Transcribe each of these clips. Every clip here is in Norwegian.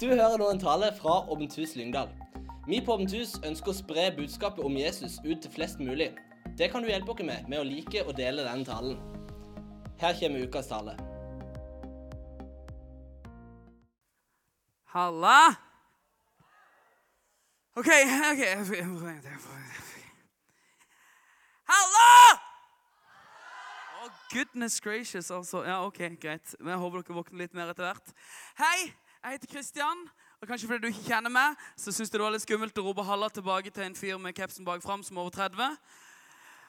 Du hører nå en tale fra Åpent hus Lyngdal. Vi på Åpent hus ønsker å spre budskapet om Jesus ut til flest mulig. Det kan du hjelpe oss med med å like og dele denne talen. Her kommer ukas tale. Halla! OK, OK Halla! Oh, goodness gracious, altså. Ja, OK, greit. Jeg håper dere våkner litt mer etter hvert. Hei, jeg heter Kristian. Og kanskje fordi du ikke kjenner meg, så syns det var litt skummelt å rope 'halla' tilbake til en fyr med kapsen bak fram som er over 30.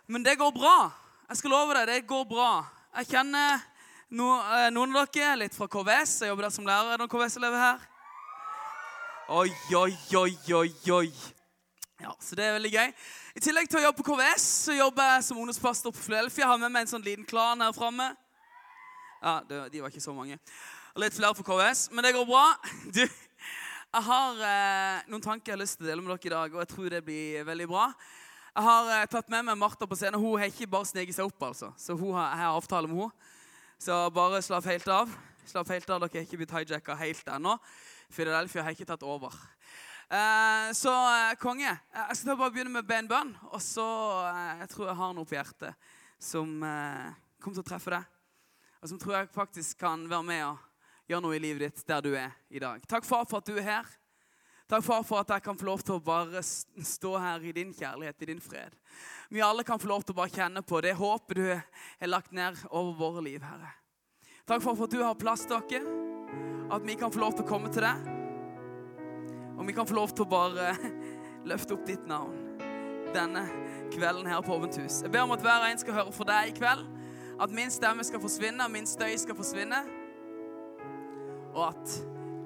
Men det går bra. Jeg skal love deg, det går bra. Jeg kjenner eh, noen av dere litt fra KVS. Jeg jobber der som lærer. Er det noen KVS-elever her? Oi, oi, oi, oi, oi. Ja, Så det er veldig gøy. I tillegg til å jobbe på KVS så jobber jeg som ungdomspastor på. Jeg har med meg en sånn liten klan her framme. Ja, de var ikke så mange. Og litt flere på KVS, men det går bra. Du, jeg har eh, noen tanker jeg har lyst til å dele med dere i dag, og jeg tror det blir veldig bra. Jeg har eh, tatt med meg Martha på scenen. Hun har ikke bare sneket seg opp, altså. Så hun har, jeg har avtale med henne. Så bare slapp helt av. Slapp helt av, Dere har ikke blitt hijacka helt ennå. Philadelphia har ikke tatt over. Eh, så eh, konge. Eh, jeg skal bare begynne med å be en bønn. Og så eh, jeg tror jeg har noe på hjertet som kommer til å treffe deg. Og som tror jeg faktisk kan være med og gjøre noe i livet ditt der du er i dag. Takk, far, for at du er her. Takk, far, for at jeg kan få lov til å bare stå her i din kjærlighet, i din fred. Vi alle kan få lov til å bare kjenne på det håpet du har lagt ned over våre liv, Herre. Takk, far, for at du har plass til oss. At vi kan få lov til å komme til deg. Og vi kan få lov til å bare løfte opp ditt navn denne kvelden her på Åpent hus. Jeg ber om at hver og en skal høre fra deg i kveld. At min stemme skal forsvinne, min støy skal forsvinne. Og at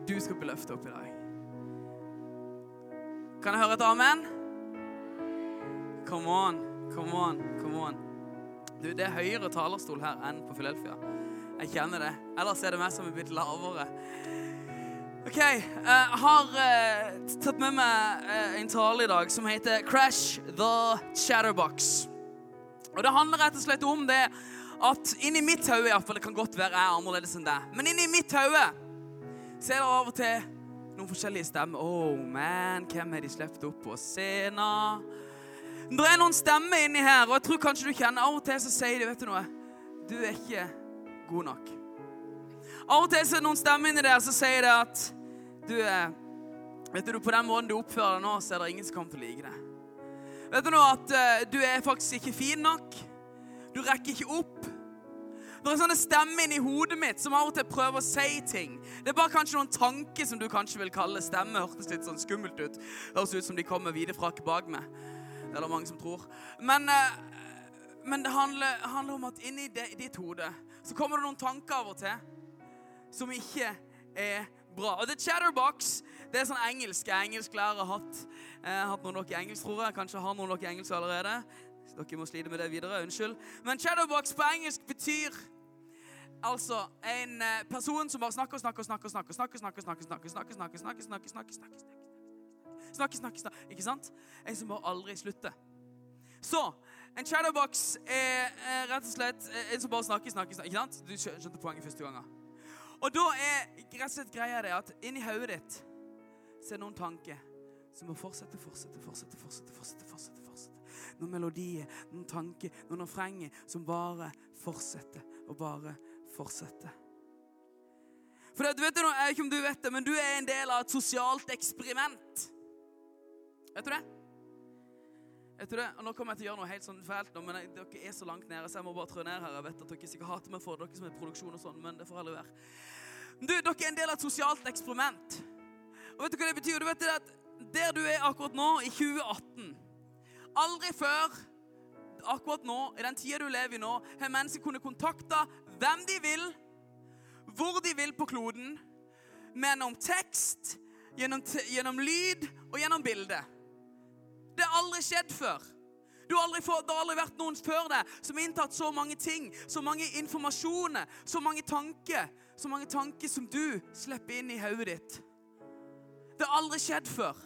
du skal bli løftet opp i dag. Kan jeg høre et amen? Come on, come on, come on. Du, Det er høyere talerstol her enn på Philadelphia. Jeg kjenner det. Ellers er det meg som er blitt lavere. Ok, Jeg har uh, tatt med meg uh, en tale i dag som heter 'Crash the Chatterbox'. Og Det handler rett og slett om det at inni mitt hode Det kan godt være jeg er annerledes enn deg, men inni mitt hode så er det av og til noen forskjellige stemmer. Oh man, hvem har de sluppet opp på scenen? Det er noen stemmer inni her, og jeg tror kanskje du kjenner Av og til så sier de, vet du noe Du er ikke god nok. Av og til så er det noen stemmer inni der som sier det at du er Vet du, På den måten du oppfører deg nå, så er det ingen som kommer til å like deg. Vet du nå at uh, du er faktisk ikke fin nok? Du rekker ikke opp. Det er sånne stemmer inni hodet mitt som av og til prøver å si ting. Det er bare kanskje noen tanker som du kanskje vil kalle stemme. Hørtes litt sånn skummelt ut. Høres ut som de kommer videre bak meg. Det er det mange som tror. Men, uh, men det handler, handler, om at inni ditt hode så kommer det noen tanker av og til som ikke er bra. Og The Chatterbox det er sånn engelsk jeg engelsklærer har hatt. Har hatt noen av dere engelsk, tror jeg. Kanskje har noen av dere engelsk allerede. Dere må slite med det videre. Unnskyld. Men Chatterbox på engelsk betyr altså en person som bare snakker og snakker og snakker. snakker, snakker, snakker, snakker, snakker, snakker, snakker, snakker, snakker, snakker, snakker, snakker, snakker, snakker, Ikke sant? En som bare aldri slutter. Så en shadowbox er, er rett og slett en som bare snakker, snakker, snakker. Ikke sant? Du skjønte poenget første gangen. Og da er rett og slett greia det at inni hodet ditt så er det noen tanker som må fortsette, fortsette, fortsette, fortsette, fortsette, fortsette, fortsette. Noen melodier, noen tanker, noen refrenger som bare fortsetter og bare fortsetter. For det, vet du, Jeg vet ikke om du vet det, men du er en del av et sosialt eksperiment. Vet du det? Vet du det? Og Nå kommer jeg til å gjøre noe helt sånn fælt, nå, men jeg, dere er så langt nede, så jeg må bare trå ned her. Jeg vet at dere sikkert hater meg for dere som er produksjon og sånn, men det får heller være. Du, Dere er en del av et sosialt eksperiment. Og vet du hva det betyr? Du vet det at Der du er akkurat nå, i 2018 Aldri før, akkurat nå, i den tida du lever i nå, har mennesker kunnet kontakte hvem de vil, hvor de vil på kloden, gjennom tekst, gjennom, gjennom lyd og gjennom bilde. Det har aldri skjedd før. Har aldri det har aldri vært noen før deg som har inntatt så mange ting, så mange informasjoner, så mange tanker, så mange tanker som du slipper inn i hodet ditt. Det har aldri skjedd før.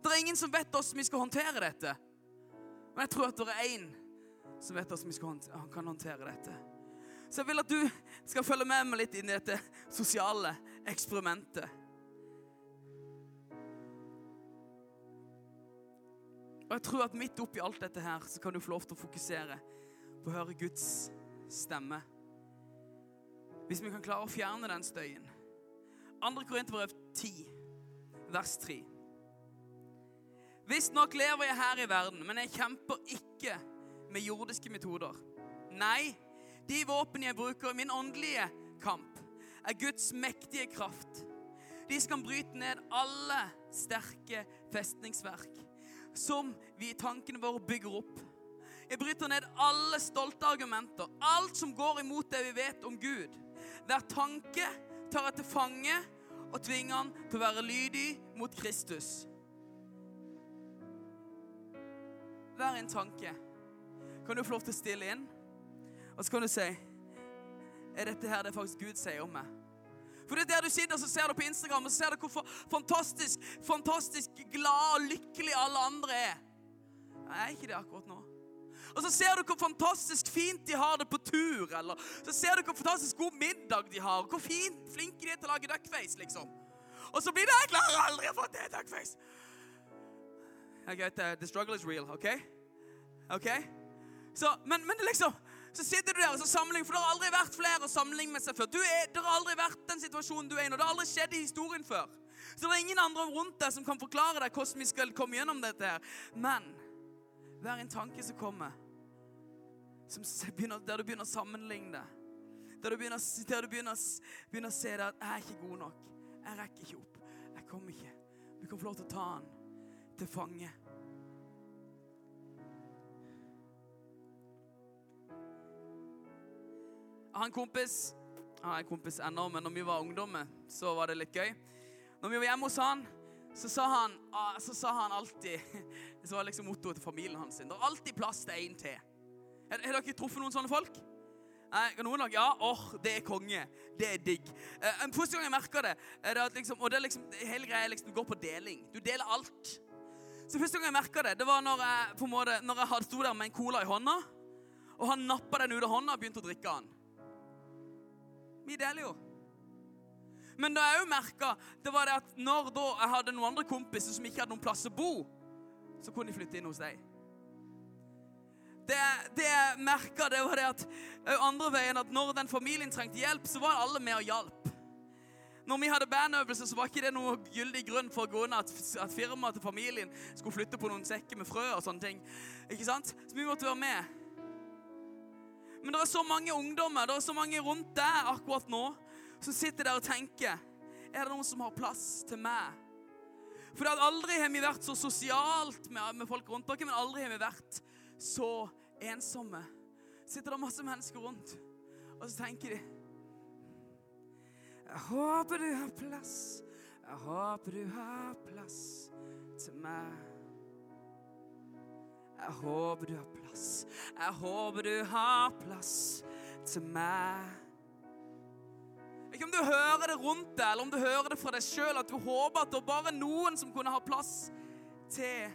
Det er ingen som vet hvordan vi skal håndtere dette. Men jeg tror at det er én som vet hvordan vi skal, kan håndtere dette. Så jeg vil at du skal følge med meg litt inn i dette sosiale eksperimentet. Og jeg tror at midt oppi alt dette her, så kan du få lov til å fokusere på å høre Guds stemme. Hvis vi kan klare å fjerne den støyen. 2. Korinterbrev 10, vers 3. Visstnok lever jeg her i verden, men jeg kjemper ikke med jordiske metoder. Nei, de våpen jeg bruker i min åndelige kamp, er Guds mektige kraft. De skal bryte ned alle sterke festningsverk som vi i tankene våre bygger opp. Jeg bryter ned alle stolte argumenter, alt som går imot det vi vet om Gud. Hver tanke tar jeg til fange og tvinger han til å være lydig mot Kristus. Hver en tanke kan du få lov til å stille inn, og så kan du si Er dette her det faktisk Gud sier om meg? For det er der du sitter så ser du på Instagram og så ser du hvor fantastisk, fantastisk glad og lykkelig alle andre er. Jeg er ikke det akkurat nå. Og så ser du hvor fantastisk fint de har det på tur. Eller så ser du hvor fantastisk god middag de har. Hvor fint, flinke de er til å lage duckface, liksom. Og så blir det Jeg klarer aldri å få til duckface. Okay, the struggle is real, OK? OK? Så, men, men liksom så sitter du der og så sammenligner, for det har aldri vært flere å sammenligne med seg før. Er, det har aldri vært den situasjonen du er i nå. Det har aldri skjedd i historien før. Så det er ingen andre rundt deg som kan forklare deg hvordan vi skal komme gjennom dette. her. Men hver en tanke som kommer, som begynner, der du begynner å sammenligne der du, begynner, der du begynner, begynner, å se det at 'jeg er ikke god nok', 'jeg rekker ikke opp', 'jeg kommer ikke'. Du kan få lov til å ta han til fange. Har en kompis Jeg har en kompis ennå, men når vi var ungdommer, så var det litt gøy. Når vi var hjemme hos han, så sa han, ah, så sa han alltid Så var liksom mottoet til familien hans. Det er alltid plass til én til. Har, dere truffet noen sånne folk? Nei, noen lag, ja, åh, oh, det er konge. Det er digg. Eh, første gang jeg merka det, er det liksom, og det er liksom, hele greia liksom, går på deling. Du deler alt. Så første gang jeg merka det, det var når jeg, på en måte, når jeg sto der med en cola i hånda, og han nappa den ut av hånda og begynte å drikke den. Vi deler jo. Men da jeg òg merka, det var det at når da jeg hadde noen andre kompiser som ikke hadde noen plass å bo, så kunne de flytte inn hos deg. Det, det jeg merka, det var det at andre veien at når den familien trengte hjelp, så var alle med og hjalp. Når vi hadde bandøvelse, så var ikke det noe gyldig grunn for å gå inn at, at firmaet til familien skulle flytte på noen sekker med frø og sånne ting. Ikke sant? Så vi måtte være med. Men det er så mange ungdommer, det er så mange rundt deg akkurat nå, som sitter der og tenker Er det noen som har plass til meg? For aldri har vi vært så sosialt med, med folk rundt dere, men aldri har vi vært så ensomme. Sitter det masse mennesker rundt, og så tenker de Jeg håper du har plass. Jeg håper du har plass til meg. Jeg håper du har plass. Jeg håper du har plass til meg. Ikke om du hører det rundt deg, eller om du hører det fra deg sjøl, at du håper at det er bare noen som kunne ha plass til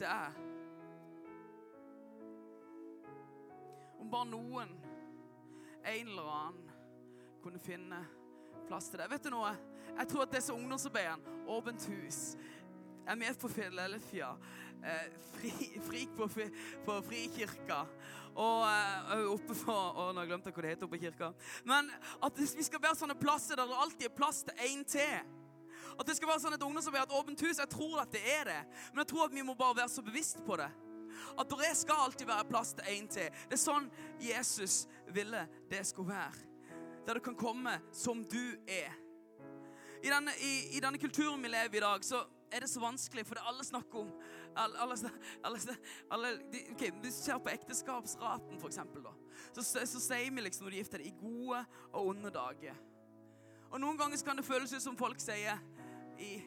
deg. Om bare noen, en eller annen, kunne finne plass til deg. Vet du noe? Jeg tror at disse ungdomsarbeiderne, Åpent hus, er med på Philadelphia eh, fri, frik på, på Frikirka. Og eh, oppe på Å, nå glemte jeg hva det heter oppe i kirka. Men at vi skal være sånne plasser der det alltid er plass til én til. At det skal være sånn et ungdomsarbeid, et åpent hus. Jeg tror at det er det. Men jeg tror at vi må bare være så bevisst på det. At det skal alltid være plass til én til. Det er sånn Jesus ville det skulle være. Der du kan komme som du er. I denne, i, i denne kulturen vi lever i i dag, så er det så vanskelig, for det alle snakker om alle, alle, alle, alle de, Hvis Du ser på ekteskapsraten, eksempel. Så, så, så, sier vi liksom når de gifter deg, i gode og onde dager. Og Noen ganger kan det føles ut som folk sier i,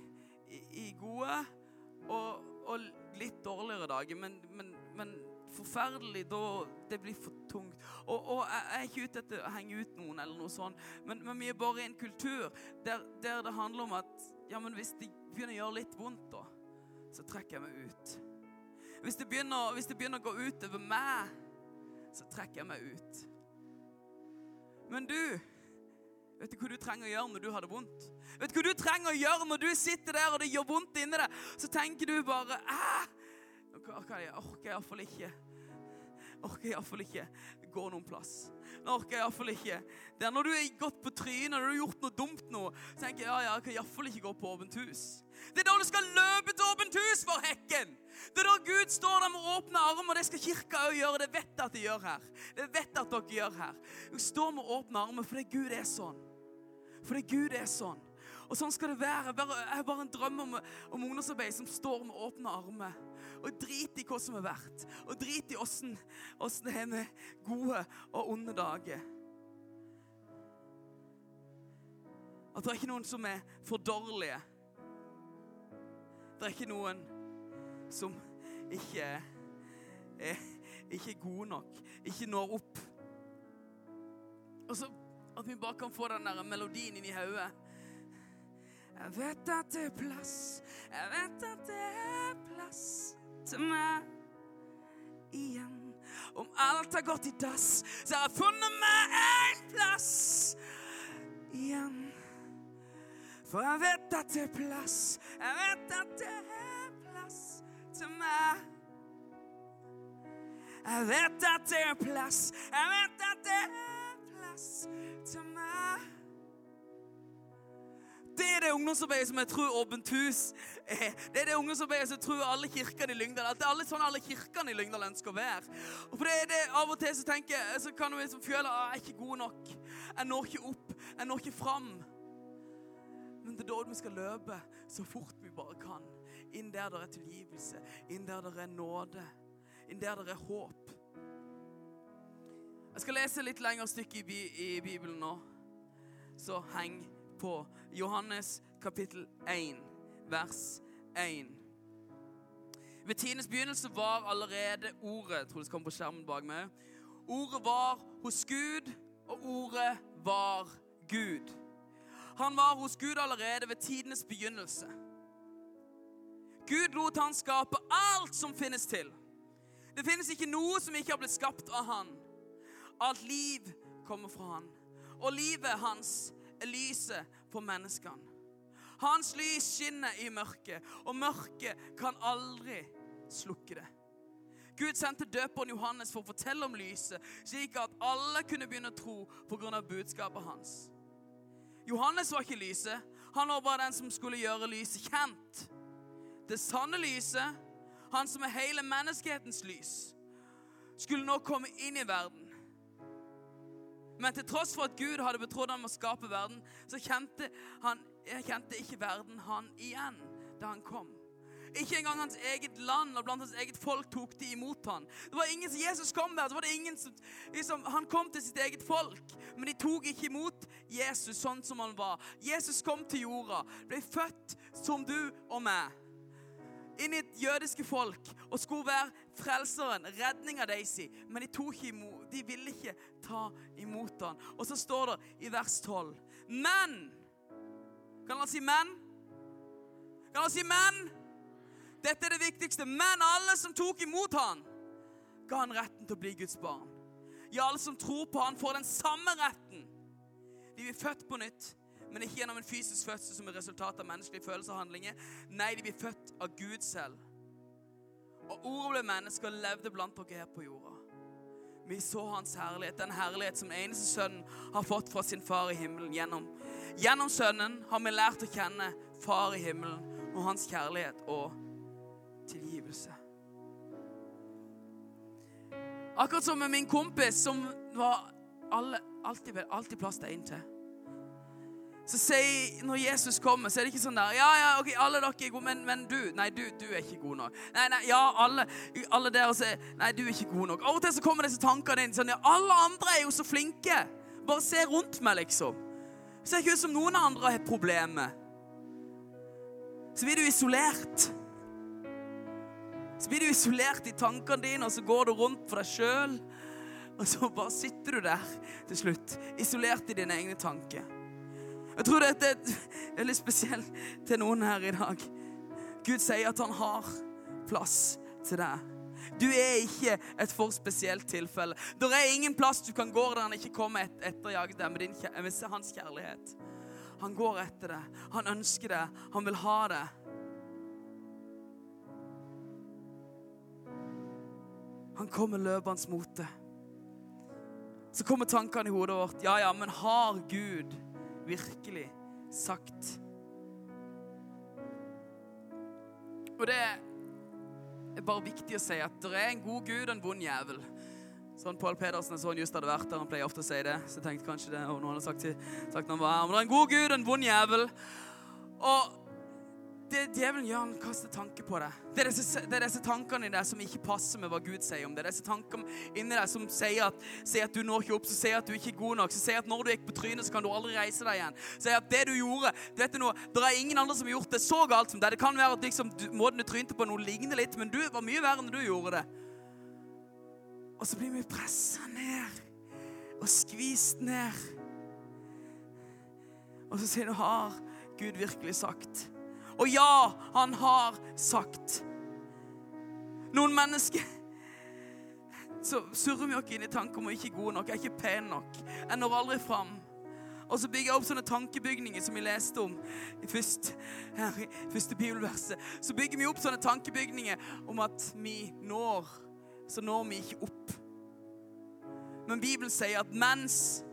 i, i gode og, og, litt dårligere dager, men, men, men forferdelig da det blir for tungt. Og, og, jeg er ikke ute etter å henge ut noen, eller noe sånt, men, men vi er bare i en kultur der, der, det handler om at ja, men hvis det begynner å gjøre litt vondt, da, så trekker jeg meg ut. Hvis det begynner, hvis det begynner å gå utover meg, så trekker jeg meg ut. Men du Vet du hva du trenger å gjøre når du har det vondt? Vet du hva du trenger å gjøre når du sitter der og det gjør vondt inni deg? Så tenker du bare orker jeg, orker jeg iallfall ikke orker jeg iallfall ikke gå noen plass. Nå orker jeg iallfall ikke det er Når du er gått på trynet, når du har gjort noe dumt nå, så tenker jeg ja, ja, jeg kan iallfall ikke gå på åpent hus. Det er da du skal løpe til åpent hus, for hekken! Det er da Gud står der med åpne armer, det skal kirka òg gjøre. Det vet jeg at de gjør her. Det vet jeg at dere gjør her. Du står med åpne armer fordi Gud er sånn. Fordi Gud er sånn. Og sånn skal det være. Jeg har bare en drøm om, om ungdomsarbeid som står med åpne armer. Og drit i hva som er verdt. Og drit i åssen det er med gode og onde dager. At det er ikke noen som er for dårlige. Det er ikke noen som ikke er, ikke gode nok, ikke når opp. Og så at vi bare kan få den der melodien inn i hodet. Jeg vet at det er plass, jeg vet at det er plass til meg igjen. Om alt har gått i dass, så har jeg funnet meg en plass igjen. For jeg vet at det er plass, jeg vet at det er plass til meg. Jeg vet at det er plass, jeg vet at det er Det ungdomsarbeidet som jeg tror Åpent hus er. Det er det ungdomsarbeidet som jeg tror alle kirkene i Lyngdal At det er alle sånn alle kirkene i Lyngdal ønsker å være. Og for det er det Av og til så tenker jeg, så kan vi liksom føle at jeg er ikke god nok. Jeg når ikke opp. Jeg når ikke fram. Men det er da vi skal løpe så fort vi bare kan. Inn der det er tilgivelse. Inn der det er nåde. Inn der det er håp. Jeg skal lese litt lengre stykke i, i Bibelen nå. Så heng på Johannes kapittel 1, vers 1. Ved tidenes begynnelse var allerede ordet Jeg tror det skal komme på skjermen bak meg. Ordet var hos Gud, og ordet var Gud. Han var hos Gud allerede ved tidenes begynnelse. Gud lot han skape alt som finnes til. Det finnes ikke noe som ikke har blitt skapt av han. Alt liv kommer fra han. Og livet hans lyset på menneskene. Hans lys skinner i mørket, og mørket kan aldri slukke det. Gud sendte døperen Johannes for å fortelle om lyset, slik at alle kunne begynne å tro pga. budskapet hans. Johannes var ikke lyset. Han var bare den som skulle gjøre lyset kjent. Det sanne lyset, han som er hele menneskehetens lys, skulle nå komme inn i verden. Men til tross for at Gud hadde betrodd ham å skape verden, så kjente, han, kjente ikke verden han igjen da han kom. Ikke engang hans eget land og blant hans eget folk tok de imot han. Det var ingen, Jesus kom der, så var det ingen som, liksom, Han kom til sitt eget folk, men de tok ikke imot Jesus sånn som han var. Jesus kom til jorda, ble født som du og meg inn i et jødiske folk og skulle være frelseren, redninga deres. Men de, tok ikke imot, de ville ikke ta imot han. Og så står det i vers 12 Men Kan han si men? Kan han si men? Dette er det viktigste. Men alle som tok imot han, ga han retten til å bli Guds barn. Ja, alle som tror på han, får den samme retten. De blir født på nytt men ikke gjennom en fysisk fødsel som er resultat av menneskelige følelser og handlinger. Nei, de blir født av Gud selv. Og ordet ble menneske og levde blant dere her på jorda. Vi så hans herlighet, den herlighet som eneste sønnen har fått fra sin far i himmelen. Gjennom, gjennom sønnen har vi lært å kjenne far i himmelen og hans kjærlighet og tilgivelse. Akkurat som med min kompis, som var alle, alltid, alltid plass til en til. Så sier, Når Jesus kommer, så er det ikke sånn der Ja, ja, ok, alle dere er gode, men, men du Nei, du, du, er ikke god nok. Nei, nei, ja, alle, alle dere sier Nei, du er ikke god nok. Av og til så kommer disse tankene inn sånn Ja, alle andre er jo så flinke. Bare se rundt meg, liksom. Ser ikke ut som noen andre har problemer. Så blir du isolert. Så blir du isolert i tankene dine, og så går du rundt for deg sjøl. Og så bare sitter du der til slutt, isolert i dine egne tanker. Jeg tror dette er litt spesielt til noen her i dag. Gud sier at han har plass til deg. Du er ikke et for spesielt tilfelle. Det er ingen plass du kan gå der han ikke kommer et, etter jaget deg med, din, med hans kjærlighet. Han går etter det. Han ønsker det. Han vil ha det. Han kommer løpende mot det. Så kommer tankene i hodet vårt. Ja, ja, men har Gud virkelig sagt Og det er bare viktig å si at det er en god Gud og en vond jævel. Sånn Pål Pedersen sånn just hadde vært der. Han pleier ofte å si det. Så jeg tenkte kanskje det og noen hadde sagt, sagt når han var. Men det er en god Gud og en vond jævel. Og det djevelen gjør, han kaster tanker på deg. Det er, disse, det er disse tankene i deg som ikke passer med hva Gud sier om det. Det er disse tankene inni deg som sier at, sier at, du når ikke opp, som sier at du ikke er god nok, som sier at når du gikk på trynet, så kan du aldri reise deg igjen. Sier at det du gjorde vet du noe, Det er ingen andre som har gjort det så galt som deg. Det kan være at liksom, du, måten du trynte på, noe ligner litt, men du var mye verre enn du gjorde det. Og så blir vi pressa ned og skvist ned. Og så sier du har Gud virkelig sagt? Og ja, han har sagt. Noen mennesker så surrer vi oss inn i tanker om vi ikke er gode nok, jeg er ikke pen nok. Jeg når aldri fram. Og så bygger jeg opp sånne tankebygninger som vi leste om i første, her, første bibelverset. Så bygger vi opp sånne tankebygninger om at vi når, så når vi ikke opp. Men Bibelen sier at mens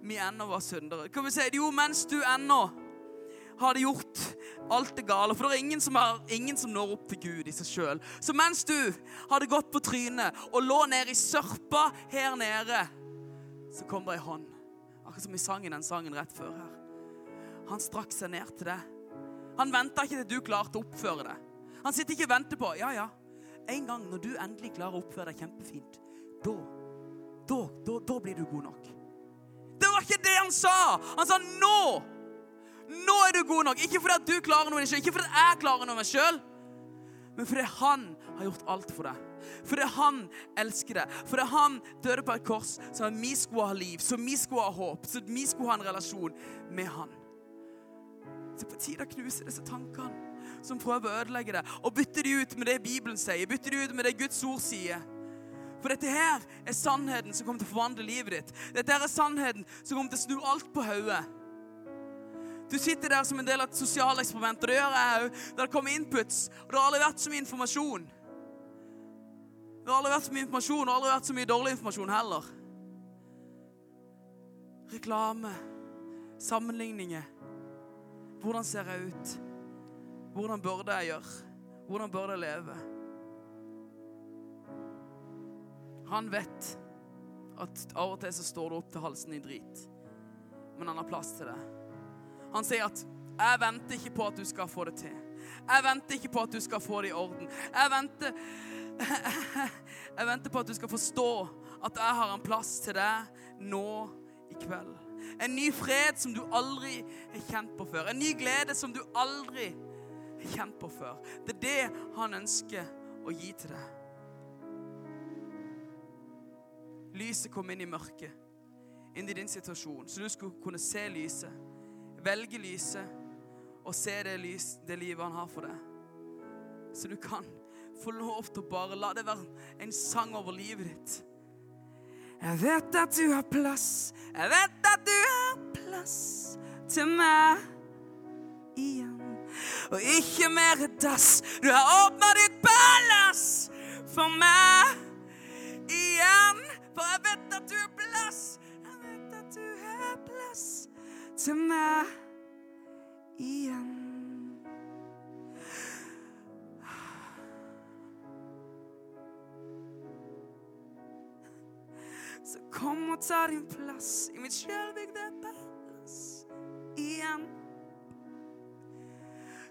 vi ennå var syndere Kan vi si jo, mens du ennå hadde gjort alt det gale. For det er ingen som, har, ingen som når opp til Gud i seg sjøl. Så mens du hadde gått på trynet og lå nede i sørpa her nede, så kom det ei hånd. Akkurat som i sangen den sangen rett før her. Han strakk seg ned til deg. Han venta ikke til du klarte å oppføre deg. Han sitter ikke og venter på Ja, ja. En gang når du endelig klarer å oppføre deg kjempefint, da, da, da, da blir du god nok. Det var ikke det han sa! Han sa nå! Nå er du god nok. Ikke fordi at du klarer noe selv, ikke fordi at jeg klarer noe meg sjøl, men fordi han har gjort alt for deg. Fordi han elsker deg. Fordi han døde på et kors så vi skulle ha liv, så vi skulle ha håp, så vi skulle ha en relasjon med han. Så på tide å knuse disse tankene som prøver å ødelegge det, og bytte de ut med det Bibelen sier, bytte de ut med det Guds ord sier. For dette her er sannheten som kommer til å forvandle livet ditt. Dette her er sannheten som kommer til å snu alt på hodet. Du sitter der som en del av et sosialeksperiment, og det gjør jeg òg. Der kommer inputs, og det har aldri vært så mye informasjon. Det har aldri vært så mye informasjon, og aldri vært så mye dårlig informasjon heller. Reklame, sammenligninger. Hvordan ser jeg ut? Hvordan burde jeg gjøre? Hvordan burde jeg leve? Han vet at av og til så står du opp til halsen i drit, men han har plass til det. Han sier at 'Jeg venter ikke på at du skal få det til'. Jeg venter ikke på at du skal få det i orden. Jeg venter Jeg venter på at du skal forstå at jeg har en plass til deg nå i kveld. En ny fred som du aldri har kjent på før. En ny glede som du aldri har kjent på før. Det er det han ønsker å gi til deg. Lyset kom inn i mørket, inn i din situasjon, så du skulle kunne se lyset velge lyset og se det, lys, det livet han har for deg. Så du kan få lov til å bare la det være en sang over livet ditt. Jeg vet at du har plass, jeg vet at du har plass til meg igjen. Og ikke mer dass, du har åpna ditt palass for meg igjen. For jeg vet at du har plass, jeg vet at du har plass til meg igjen. Så kom og ta din plass i mitt sjølbygde palass igjen.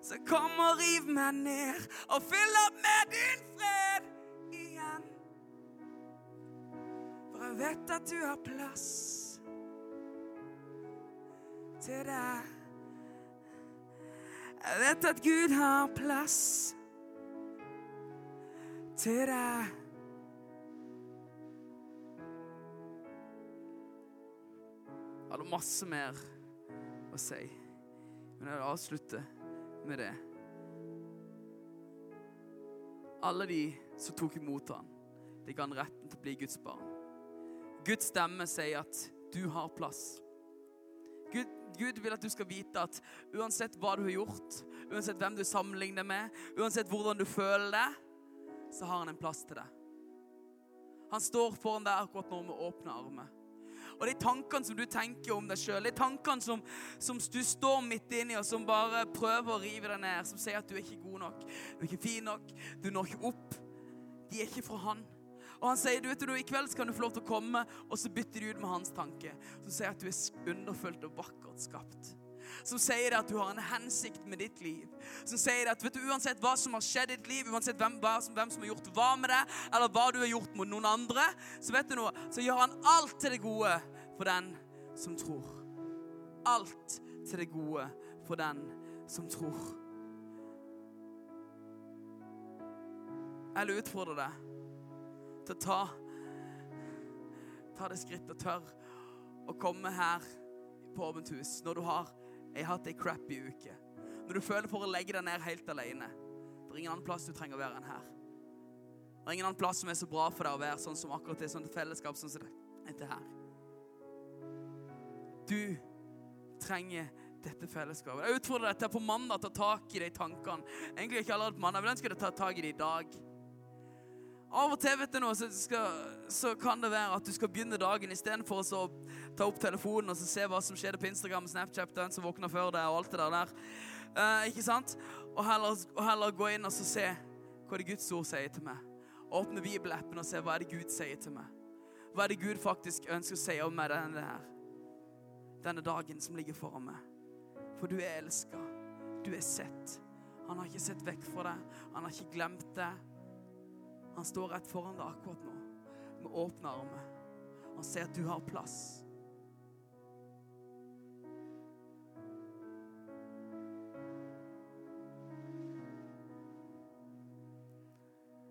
Så kom og riv meg ned og fyll opp med din fred igjen. For jeg vet at du har plass til deg. Jeg vet at Gud har plass til deg. Jeg hadde masse mer å si, men jeg vil avslutte med det. Alle de som tok imot ham, de ga han retten til å bli Guds barn. Guds stemme sier at du har plass. Gud, Gud, vil at du skal vite at uansett hva du har gjort, uansett hvem du sammenligner med, uansett hvordan du føler det, så har han en plass til deg. Han står foran deg akkurat nå med åpne armer. Og de tankene som du tenker om deg sjøl, de tankene som, som, du står midt inni, og som bare prøver å rive deg ned, som sier at du er ikke god nok, du er ikke fin nok, du når ikke opp, de er ikke fra Han. Og han sier du vet du, i kveld kan du få lov til å komme, og så bytter du ut med hans tanke, som sier at du er underfullt og vakkert skapt som sier at du har en hensikt med ditt liv. Som sier at vet du, uansett hva som har skjedd i ditt liv, uansett hvem, hvem som har gjort hva med deg, eller hva du har gjort mot noen andre, så vet du noe, så gjør han alt til det gode for den som tror. Alt til det gode for den som tror. Jeg vil utfordre deg å ta, ta det skrittet tørre å komme her på åpent hus når du har jeg har hatt ei crappy uke. Når du føler for å legge deg ned helt alene. Det er ingen annen plass du trenger å være enn her. Det er ingen annen plass som er så bra for deg å være sånn som akkurat det, sånn fellesskap sånn som dette her. Du trenger dette fellesskapet. Jeg utfordrer deg til på mandag å ta tak i de tankene. Egentlig ikke allerede på mandag. Jeg ønsker ønske deg å ta tak i det i dag. Av og til vet du noe, så, skal, så, kan det være at du skal begynne dagen istedenfor å ta opp telefonen og se hva som skjedde på Instagram, Snapchat, den som våkner før deg, og alt det der. Uh, ikke sant? Og heller, og heller, gå inn og se hva det Guds ord sier til meg. Åpne bibelappen og se hva er det Gud sier til meg. Hva er det Gud faktisk ønsker å si om meg denne, her, denne dagen som ligger foran meg. For du er elska. Du er sett. Han har ikke sett vekk fra deg. Han har ikke glemt deg. Han står rett foran deg akkurat nå med åpne armer. Han ser at du har plass.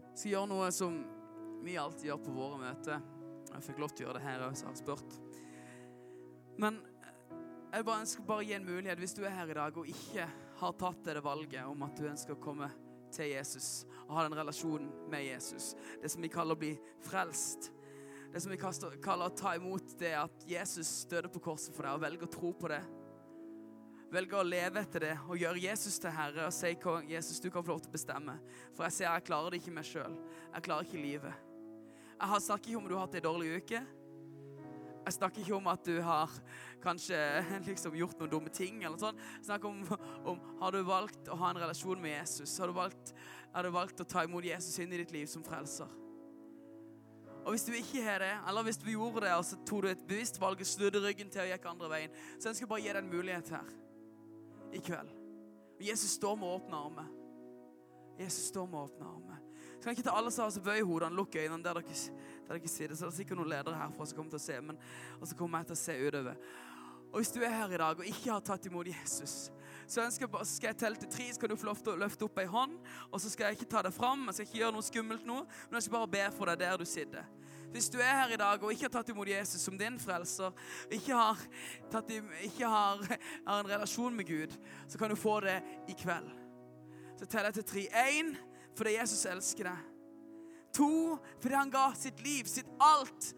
Jeg skal gjøre noe som vi alltid gjør på våre møter. Jeg fikk lov til å gjøre det her òg, så jeg har spurt. Men jeg bare ønsker bare å gi en mulighet hvis du er her i dag og ikke har tatt det valget om at du ønsker å komme til Jesus og ha den relasjonen med Jesus. Det som vi kaller å bli frelst. Det som vi kaller å ta imot det at Jesus døde på korset for deg, og velger å tro på det. Velger å leve etter det og gjøre Jesus til Herre og si Jesus du kan få lov til å bestemme. For jeg ser jeg klarer det ikke meg sjøl. Jeg klarer ikke livet. Jeg snakker ikke om du har hatt ei dårlig uke. Jeg snakker ikke om at du har kanskje liksom gjort noen dumme ting. eller sånn. Jeg snakker om, om har du valgt å ha en relasjon med Jesus. Har du, valgt, har du valgt å ta imot Jesus inn i ditt liv som frelser? Og Hvis du ikke har det, eller hvis du gjorde det og så tok du et bevisst valg snudde ryggen til og gikk andre veien, så ønsker jeg bare å gi deg en mulighet her i kveld. Jesus står med åpne armer. Jesus står med åpne armer. Så jeg ikke ta alle som har bøye hodene, lukke øynene der dere, der dere sitter. Så det er sikkert noen ledere herfra som kommer til å se, men, og så kommer jeg til å se utover. Og Hvis du er her i dag og ikke har tatt imot Jesus, så jeg, skal jeg telle til tre, så kan du få lov til å løfte opp ei hånd. Og så skal jeg ikke ta deg fram, jeg skal ikke gjøre noe skummelt nå, men jeg skal bare be for deg der du sitter. Hvis du er her i dag og ikke har tatt imot Jesus som din frelser, ikke, har, tatt, ikke har, har en relasjon med Gud, så kan du få det i kveld. Så teller jeg til tre. Én fordi Jesus elsker deg. To, fordi han ga sitt liv, sitt alt,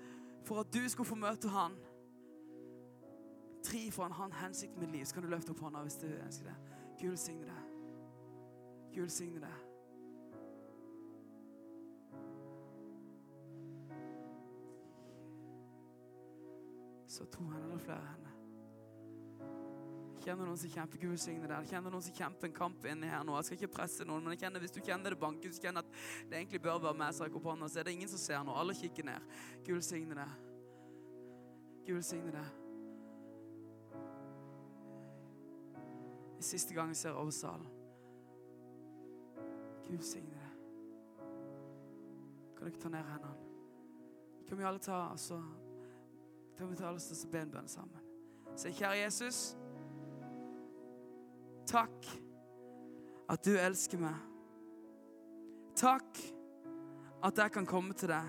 for at du skulle få møte han. Tre, for han har en hensikt med liv. Så kan du løfte opp hånda hvis du ønsker det. Gud signe deg. Gud signe deg. Så to hender eller flere hender. Kjenner noen som kjemper Gud signe der. Kjenner noen som kjemper en kamp inni her nå. Jeg skal ikke presse noen, men jeg kjenner, hvis du kjenner det banker, hvis du kjenner at det egentlig bør være meg, så rekker opp så er det ingen som ser noe. Alle kikker ned. Gud signe det. Gud signe deg. Siste gang jeg ser over salen. Gud signe det. Kan ikke ta ned hendene? Kan vi alle ta altså, kan vi ta alle til å be en bønn sammen? Si, kjære Jesus. Takk at du elsker meg. Takk at jeg kan komme til deg.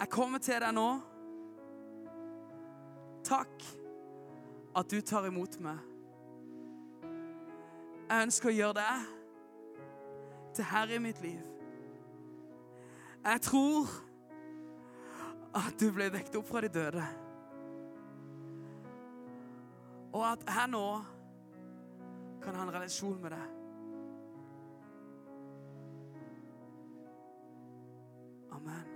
Jeg kommer til deg nå. Takk at du tar imot meg. Jeg ønsker å gjøre deg til herre i mitt liv. Jeg tror at du ble vekt opp fra de døde. Og at her nå kan ha en relasjon med deg. Amen.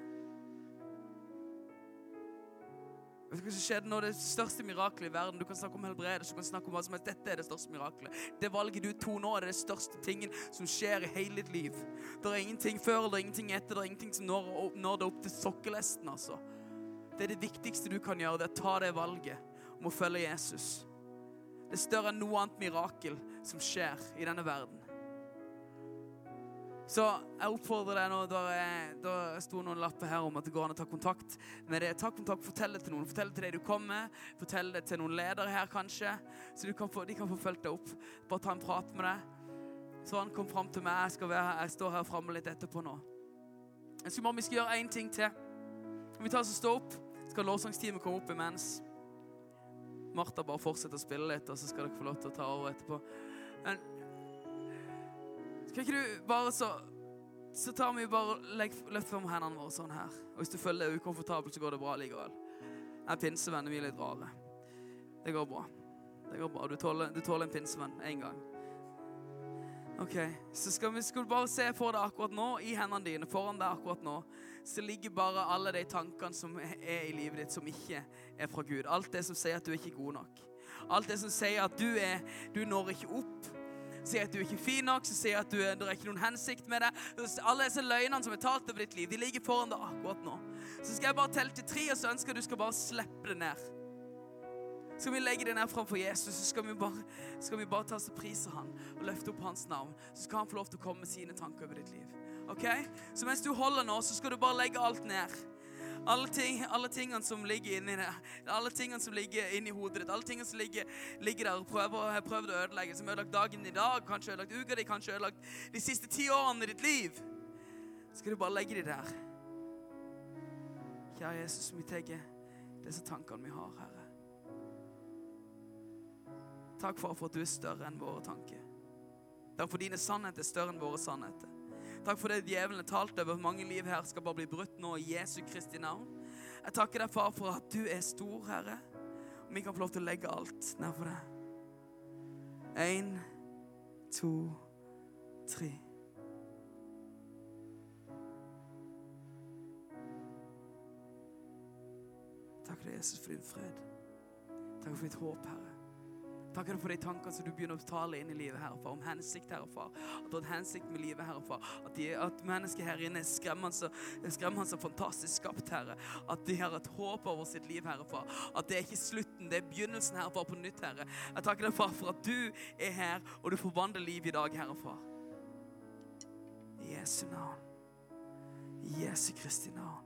Vet du hva som skjedde nå? Det største mirakelet i verden. Du kan snakke om helbredelse, du kan snakke om hva som helst. Dette er det største mirakelet. Det valget du tok nå, er det største tingen som skjer i hele ditt liv. Det er ingenting før, det er ingenting etter, det er ingenting som når, når det opp til sokkelesten, altså. Det er det viktigste du kan gjøre, det er å ta det valget om å følge Jesus. Det er større enn noe annet mirakel som skjer i denne verden. Så jeg oppfordrer deg nå da sto noen lapper her om at det går an å ta kontakt med det. Ta kontakt, Fortell det til noen. Fortell det til deg du kommer. Fortell det til noen ledere her, kanskje. Så kan få, de kan få fulgt deg opp. Bare ta en prat med deg. Så han kom fram til meg. Jeg, skal være, jeg står her framme litt etterpå nå. Jeg skal Vi skal gjøre én ting til. Vi tar oss og stå opp. Skal lovsangsteamet komme opp imens. Martha bare fortsetter å spille litt, og så skal dere få lov til å ta over etterpå. Men skal ikke du bare så Så tar vi bare Løft fram hendene våre sånn her. Og hvis du føler deg ukomfortabel, så går det bra likevel. Jeg pinsevenner vi er litt rare. Det går bra. Det går bra. Du tåler, du tåler en pinsevenn én gang. Ok, Så skal vi skal bare se for deg akkurat nå, i hendene dine, foran deg akkurat nå, så ligger bare alle de tankene som er i livet ditt, som ikke er fra Gud. Alt det som sier at du er ikke god nok. Alt det som sier at du er Du når ikke opp sier at du er ikke fin nok, som sier at du, det er ikke noen hensikt med det. Alle disse løgnene som er talt over ditt liv, de ligger foran deg akkurat nå. Så skal jeg bare telle til tre, og så ønsker jeg at du skal bare slippe det ned. Skal vi legge det ned framfor Jesus, så skal vi bare, skal vi bare ta oss og prise han og løfte opp hans navn. Så skal han få lov til å komme med sine tanker over ditt liv. Ok? Så mens du holder nå, så skal du bare legge alt ned. Alle, ting, alle tingene som ligger inni det, alle tingene som ligger inni hodet ditt, alle tingene som ligger, ligger der og prøver, har prøvd å ødelegge, som har ødelagt dagen i dag, kanskje ødelagt uka di, kanskje ødelagt de siste ti årene i ditt liv, Så skal du bare legge de der. Kjære Jesus, vi tar disse tankene vi har, Herre. Takk, for at du er større enn våre tanker. Takk for dine sannheter er større enn våre sannheter. Takk for det djevelen har talt over mange liv her, skal bare bli brutt nå i Jesu Kristi navn. Jeg takker deg, far, for at du er stor, Herre. Og vi kan få lov til å legge alt ned for deg. Én, to, tre. Takk for Jesus, for din fred. Takk for ditt håp, Herre. Takker for de tankene som du begynner å tale inn i livet, Herre Far. Om hensikt, Herre Far. At du har en hensikt med livet, Herre Far. At, de, at mennesket her inne er skremmende, skremmende og fantastisk skapt, Herre. At de har et håp over sitt liv, Herre Far. At det er ikke slutten, det er begynnelsen, Herre Far, på nytt, Herre. Jeg takker deg, Far, for at du er her, og du forvandler liv i dag, Herre Far. I Jesu navn. I Jesu Kristi navn.